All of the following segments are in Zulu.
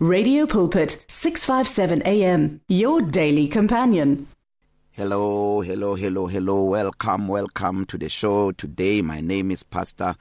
Radio Pulpit 657 AM your daily companion. Hello, hello, hello, hello. Welcome, welcome to the show. Today my name is Pastor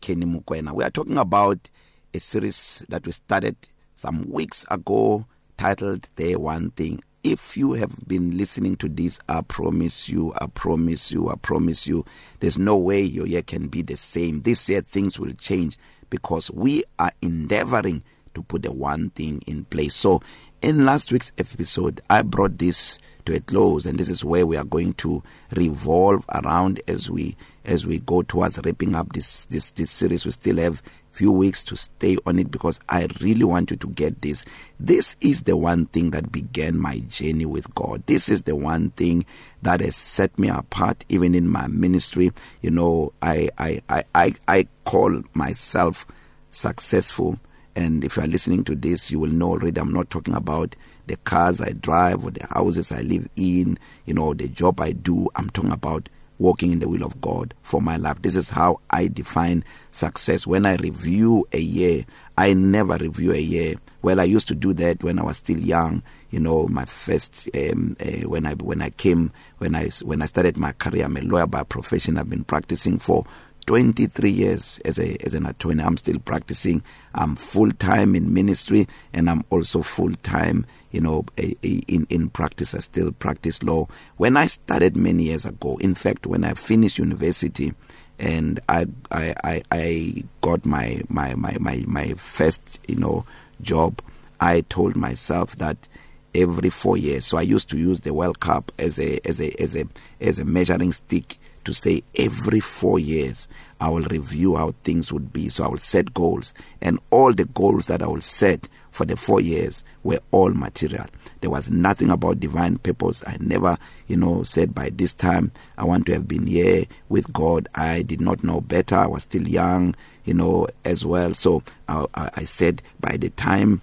Kenny Mukwena. We are talking about a series that we started some weeks ago titled The One Thing. If you have been listening to this, I promise you, I promise you, I promise you, there's no way your year can be the same. This year things will change because we are endeavoring to put the one thing in place. So in last week's episode I brought this to a close and this is where we are going to revolve around as we as we go towards wrapping up this this this series. We still have few weeks to stay on it because I really want you to get this. This is the one thing that began my journey with God. This is the one thing that has set me apart even in my ministry. You know I I I I, I call myself successful and if you are listening to this you will know already I'm not talking about the cars I drive or the houses I live in you know the job I do. I'm talking about walking in the will of God for my life. This is how I define success. When I review a year I never review a year. Well I used to do that when I was still young you know my first um uh, when I when I came when I when I started my career. I'm a lawyer by profession. I've been practicing for 23 years as a as an attorney. I'm still practicing. I'm full time in ministry and I'm also full time you know a, a, in in practice. I still practice law. When I started many years ago in fact when I finished university and I I I I got my my my my my first you know job I told myself that every 4 years so I used to use the World Cup as a as a as a as a measuring stick to say every 4 years I will review how things would be. So I will set goals. And all the goals that I will set for the 4 years were all material. There was nothing about divine purpose I never you know said by this time I want to have been here with God. I did not know better. I was still young you know as well. So I I, said by the time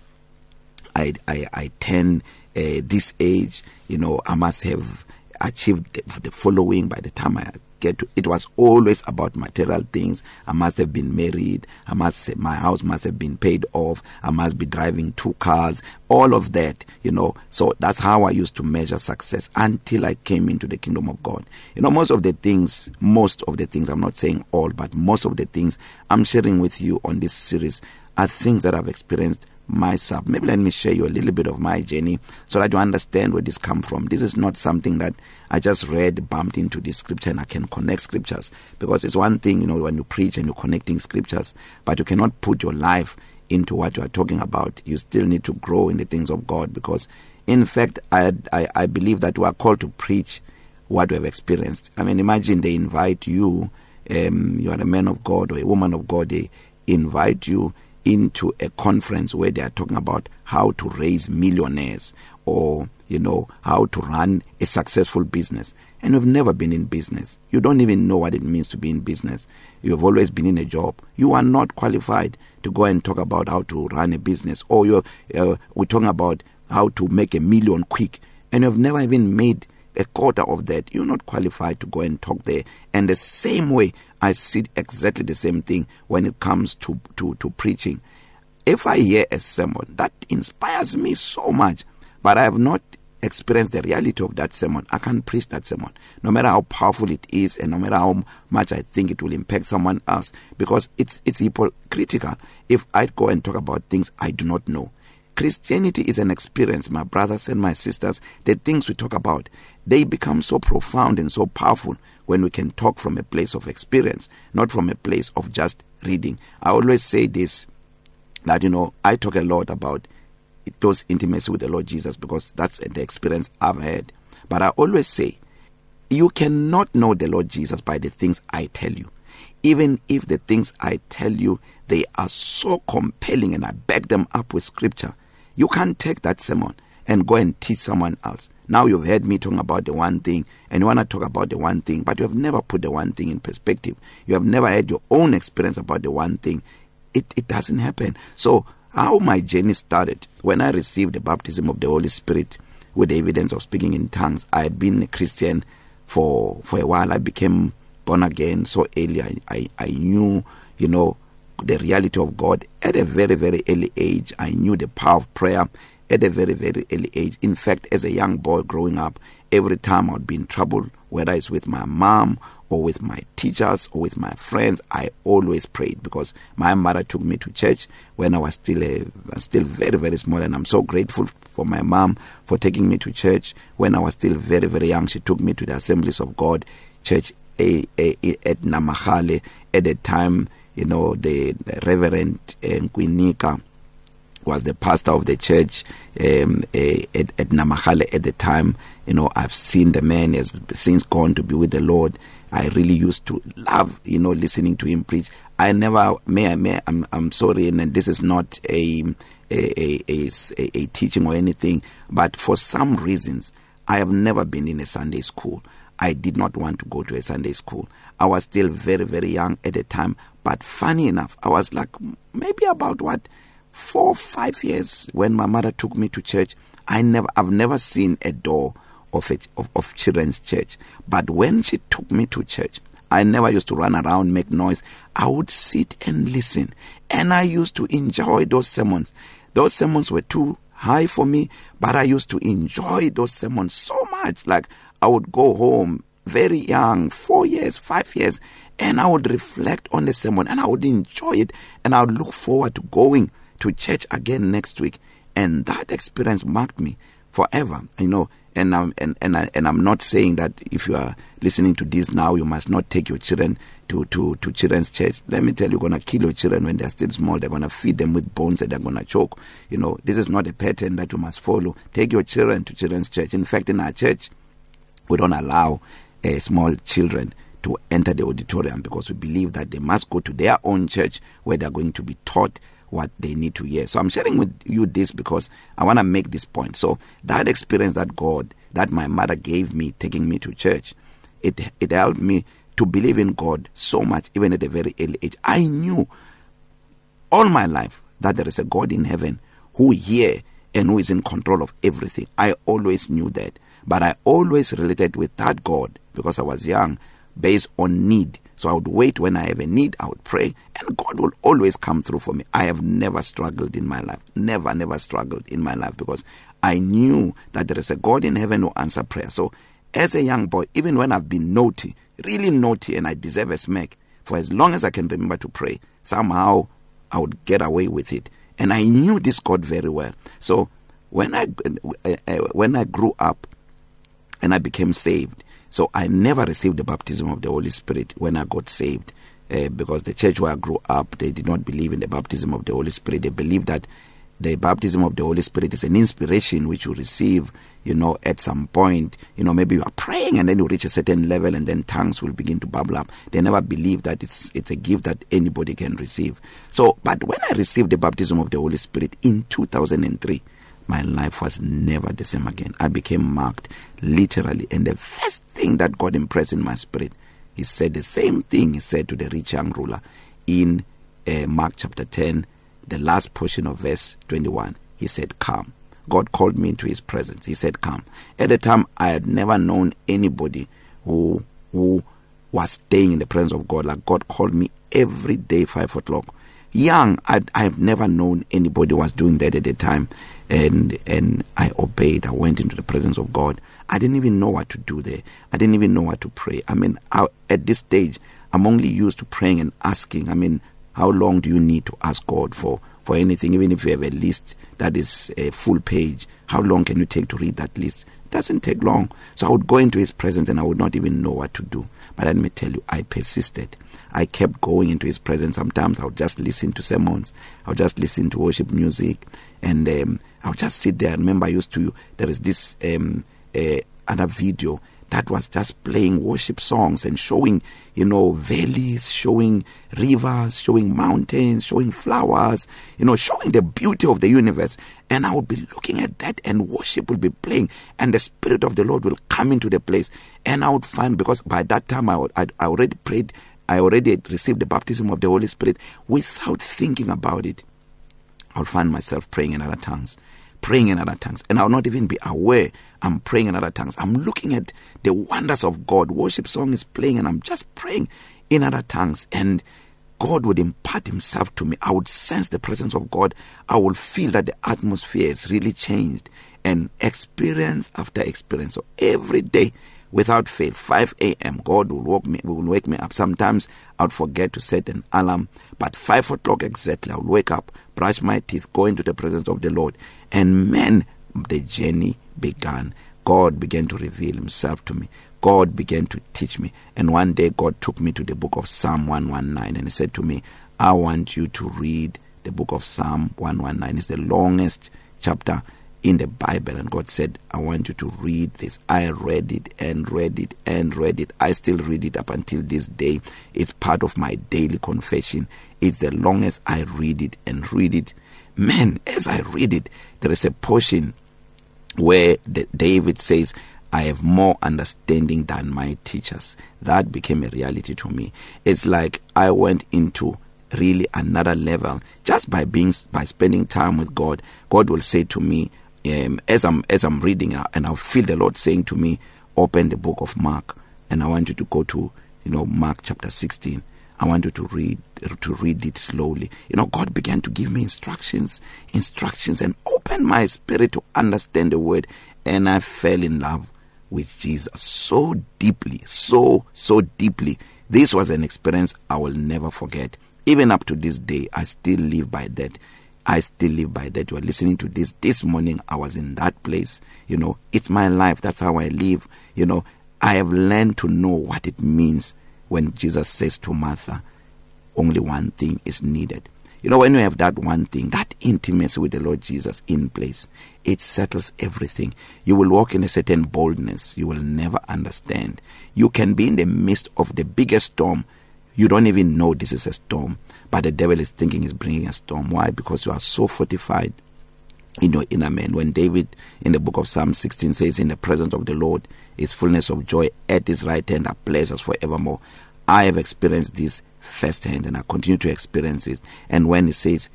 I I I turn uh, this age you know I must have achieved the, the following by the time I get to it was always about material things. I must have been married. I must my house must have been paid off. I must be driving two cars. All of that you know. So that's how I used to measure success until I came into the kingdom of God. You know most of the things most of the things I'm not saying all but most of the things I'm sharing with you on this series are things that I've experienced myself. Maybe let me share you a little bit of my journey so that you understand where this come from. This is not something that I just read bumped into the scripture and I can connect scriptures. Because it's one thing you know when you preach and you're connecting scriptures but you cannot put your life into what you are talking about. You still need to grow in the things of God because in fact I I I believe that we are called to preach what we have experienced. I mean imagine they invite you um you are a man of God or a woman of God they invite you into a conference where they are talking about how to raise millionaires or you know how to run a successful business. And you've never been in business. You don't even know what it means to be in business. You have always been in a job. You are not qualified to go and talk about how to run a business or you uh, we're talking about how to make a million quick. And you've never even made a quarter of that. You're not qualified to go and talk there. And the same way I see exactly the same thing when it comes to to to preaching. If I hear a sermon that inspires me so much, but I have not experienced the reality of that sermon, I can't preach that sermon. No matter how powerful it is and no matter how much I think it will impact someone else because it's it's hypocritical if I go and talk about things I do not know. Christianity is an experience, my brothers and my sisters. The things we talk about, they become so profound and so powerful when we can talk from a place of experience, not from a place of just reading. I always say this that you know, I talk a lot about those intimacy with the Lord Jesus because that's the experience I've had. But I always say you cannot know the Lord Jesus by the things I tell you. Even if the things I tell you they are so compelling and I back them up with scripture, you can't take that sermon and go and teach someone else. Now you've heard me talking about the one thing and you want to talk about the one thing, but you have never put the one thing in perspective. You have never had your own experience about the one thing. It it doesn't happen. So how my journey started when I received the baptism of the Holy Spirit with the evidence of speaking in tongues. I had been a Christian for for a while. I became born again so early. I I, I knew, you know, the reality of God at a very very early age. I knew the power of prayer at a very very early age. In fact, as a young boy growing up, every time I'd be in trouble, whether it's with my mom or with my teachers or with my friends, I always prayed because my mother took me to church when I was still a still very very small and I'm so grateful for my mom for taking me to church when I was still very very young. She took me to the Assemblies of God church a, a, a, at Namahale at the time, you know, the, the Reverend uh, Nkwinika was the pastor of the church um uh, at, at Namahale at the time. You know I've seen the man has since gone to be with the Lord. I really used to love you know listening to him preach. I never may I may I'm I'm sorry and this is not a a a a, a teaching or anything but for some reasons I have never been in a Sunday school. I did not want to go to a Sunday school. I was still very very young at the time but funny enough I was like maybe about what 4 5 years when my mother took me to church I never I've never seen a door of a, of, of children's church. But when she took me to church I never used to run around make noise. I would sit and listen. And I used to enjoy those sermons. Those sermons were too high for me but I used to enjoy those sermons so much. Like I would go home very young 4 years 5 years and I would reflect on the sermon and I would enjoy it and I would look forward to going to church again next week. And that experience marked me forever you know. And I'm and and, I, and I'm not saying that if you are listening to this now you must not take your children to to to children's church. Let me tell you you're going to kill your children when they're still small. They're going to feed them with bones that they're going to choke you know. This is not a pattern that you must follow. Take your children to children's church. In fact in our church we don't allow uh, small children to enter the auditorium because we believe that they must go to their own church where they're going to be taught what they need to hear. So I'm sharing with you this because I want to make this point. So that experience that God that my mother gave me taking me to church it it helped me to believe in God so much even at a very early age. I knew all my life that there is a God in heaven who hear and who is in control of everything. I always knew that, but I always related with that God because I was young based on need So I would wait when I have a need, I would pray, and God will always come through for me. I have never struggled in my life. Never, never struggled in my life because I knew that there is a God in heaven who answer prayer. So as a young boy, even when I've been naughty, really naughty, and I deserve a smack, for as long as I can remember to pray, somehow I would get away with it. And I knew this God very well. So when I when I grew up and I became saved, So I never received the baptism of the Holy Spirit when I got saved uh, because the church where I grew up they did not believe in the baptism of the Holy Spirit. They believed that the baptism of the Holy Spirit is an inspiration which you receive, you know, at some point, you know, maybe you are praying and then you reach a certain level and then tongues will begin to bubble up. They never believe that it's it's a gift that anybody can receive. So, but when I received the baptism of the Holy Spirit in 2003, my life was never the same again. I became marked literally. And the first thing that God impressed in my spirit he said the same thing he said to the rich young ruler in uh, Mark chapter 10 the last portion of verse 21 he said come. God called me into his presence. He said come. At the time I had never known anybody who who was staying in the presence of God. Like God called me every day 5 o'clock. Young I I've never known anybody was doing that at the time. And and I obeyed. I went into the presence of God. I didn't even know what to do there. I didn't even know what to pray. I mean I, at this stage I'm only used to praying and asking. I mean how long do you need to ask God for for anything? Even if you have a list that is a full page how long can you take to read that list? It doesn't take long. So I would go into his presence and I would not even know what to do. But let me tell you I persisted. I kept going into his presence. Sometimes I would just listen to sermons. I would just listen to worship music. And um, I would just sit there I remember I used to there is this um uh, other video that was just playing worship songs and showing you know valleys showing rivers showing mountains showing flowers you know showing the beauty of the universe. And I would be looking at that and worship will be playing and the spirit of the Lord will come into the place. And I would find because by that time I would, I, I already prayed I already received the baptism of the Holy Spirit without thinking about it. I'll find myself praying in other tongues praying in other tongues and I'll not even be aware I'm praying in other tongues I'm looking at the wonders of God worship song is playing and I'm just praying in other tongues and God would impart himself to me. I would sense the presence of God. I will feel that the atmosphere has really changed and experience after experience. So every day without fail 5 a.m. God will wake me will wake me up. Sometimes I would forget to set an alarm, but 5 o'clock exactly I will wake up, brush my teeth, go into the presence of the Lord. And man, the journey began. God began to reveal himself to me. God began to teach me. And one day God took me to the book of Psalm 119 and he said to me, I want you to read the book of Psalm 119. It's the longest chapter in the Bible and God said I want you to read this. I read it and read it and read it. I still read it up until this day. It's part of my daily confession. It's the longest I read it and read it. Man as I read it there is a portion where the, David says I have more understanding than my teachers. That became a reality to me. It's like I went into really another level. Just by being by spending time with God God will say to me um, as I'm as I'm reading and I feel the Lord saying to me open the book of Mark and I want you to go to you know Mark chapter 16 I want you to read to read it slowly. You know God began to give me instructions instructions and open my spirit to understand the word and I fell in love with Jesus so deeply so so deeply. This was an experience I will never forget. Even up to this day I still live by that. I still live by that. You are listening to this this morning. I was in that place. You know, it's my life. That's how I live. You know, I have learned to know what it means when Jesus says to Martha, only one thing is needed. You know, when you have that one thing, that intimacy with the Lord Jesus in place, it settles everything. You will walk in a certain boldness you will never understand. You can be in the midst of the biggest storm. You don't even know this is a storm but the devil is thinking he's bringing a storm. Why? Because you are so fortified in your inner man. When David in the book of Psalm 16 says in the presence of the Lord is fullness of joy at his right hand are pleasures forevermore. I have experienced this firsthand and I continue to experience it and when he says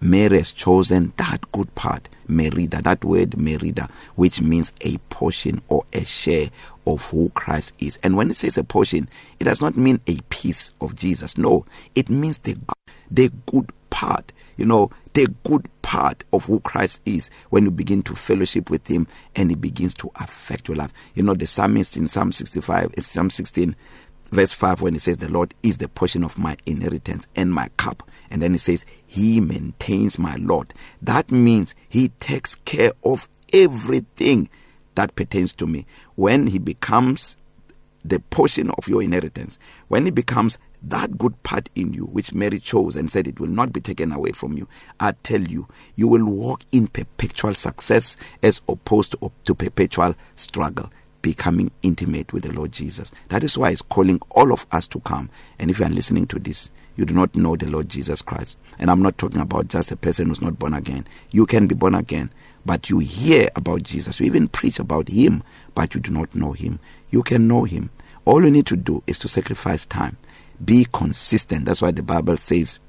Mary has chosen that good part merida that word merida which means a portion or a share of who Christ is. And when it says a portion it does not mean a piece of Jesus. No it means the the good part you know the good part of who Christ is when you begin to fellowship with him and it begins to affect your life. You know the psalmist in Psalm 65 is Psalm 16 verse 5 when it says the Lord is the portion of my inheritance and my cup. And then it says he maintains my lot. That means he takes care of everything that pertains to me. When he becomes the portion of your inheritance when he becomes that good part in you which Mary chose and said it will not be taken away from you i tell you you will walk in perpetual success as opposed to, to perpetual struggle. Becoming intimate with the Lord Jesus. That is why he's calling all of us to come. And if you are listening to this, you do not know the Lord Jesus Christ. And I'm not talking about just a person who's not born again. You can be born again, but you hear about Jesus. You even preach about him, but you do not know him. You can know him. All you need to do is to sacrifice time. Be consistent. That's why the Bible says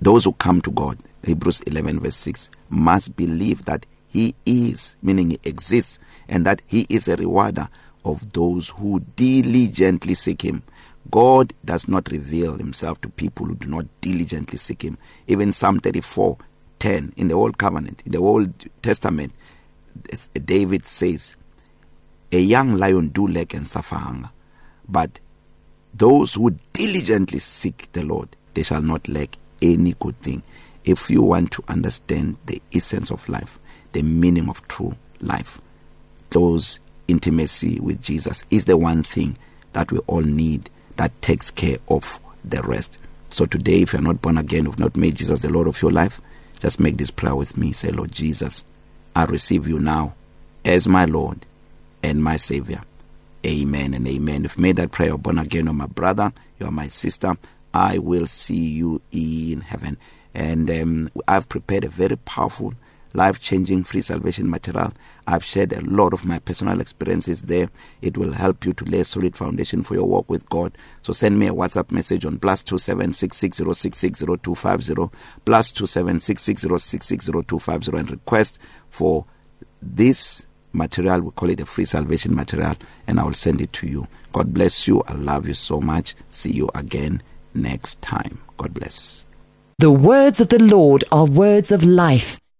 those who come to God, Hebrews 11 verse 6, must believe that he is, meaning he exists, and that he is a rewarder of those who diligently seek him. God does not reveal himself to people who do not diligently seek him. Even Psalm 34:10 in the Old Covenant, in the Old Testament, David says, "A young lion do lack and suffer hunger, but those who diligently seek the Lord, they shall not lack any good thing." If you want to understand the essence of life, the meaning of true life, close intimacy with Jesus is the one thing that we all need that takes care of the rest. So today, if you're not born again, you've not made Jesus the Lord of your life, just make this prayer with me. Say, Lord Jesus, I receive you now as my Lord and my Savior. Amen and amen. If you made that prayer, born again, you're my brother, you're my sister. I will see you in heaven. And um, I've prepared a very powerful life changing free salvation material. I've shared a lot of my personal experiences there. It will help you to lay a solid foundation for your walk with God. So send me a WhatsApp message on plus two seven six six zero six six zero two five zero plus two seven six six zero six six zero two five zero and request for this material. We call it a free salvation material, and I will send it to you. God bless you. I love you so much. See you again next time. God bless. The words of the Lord are words of life.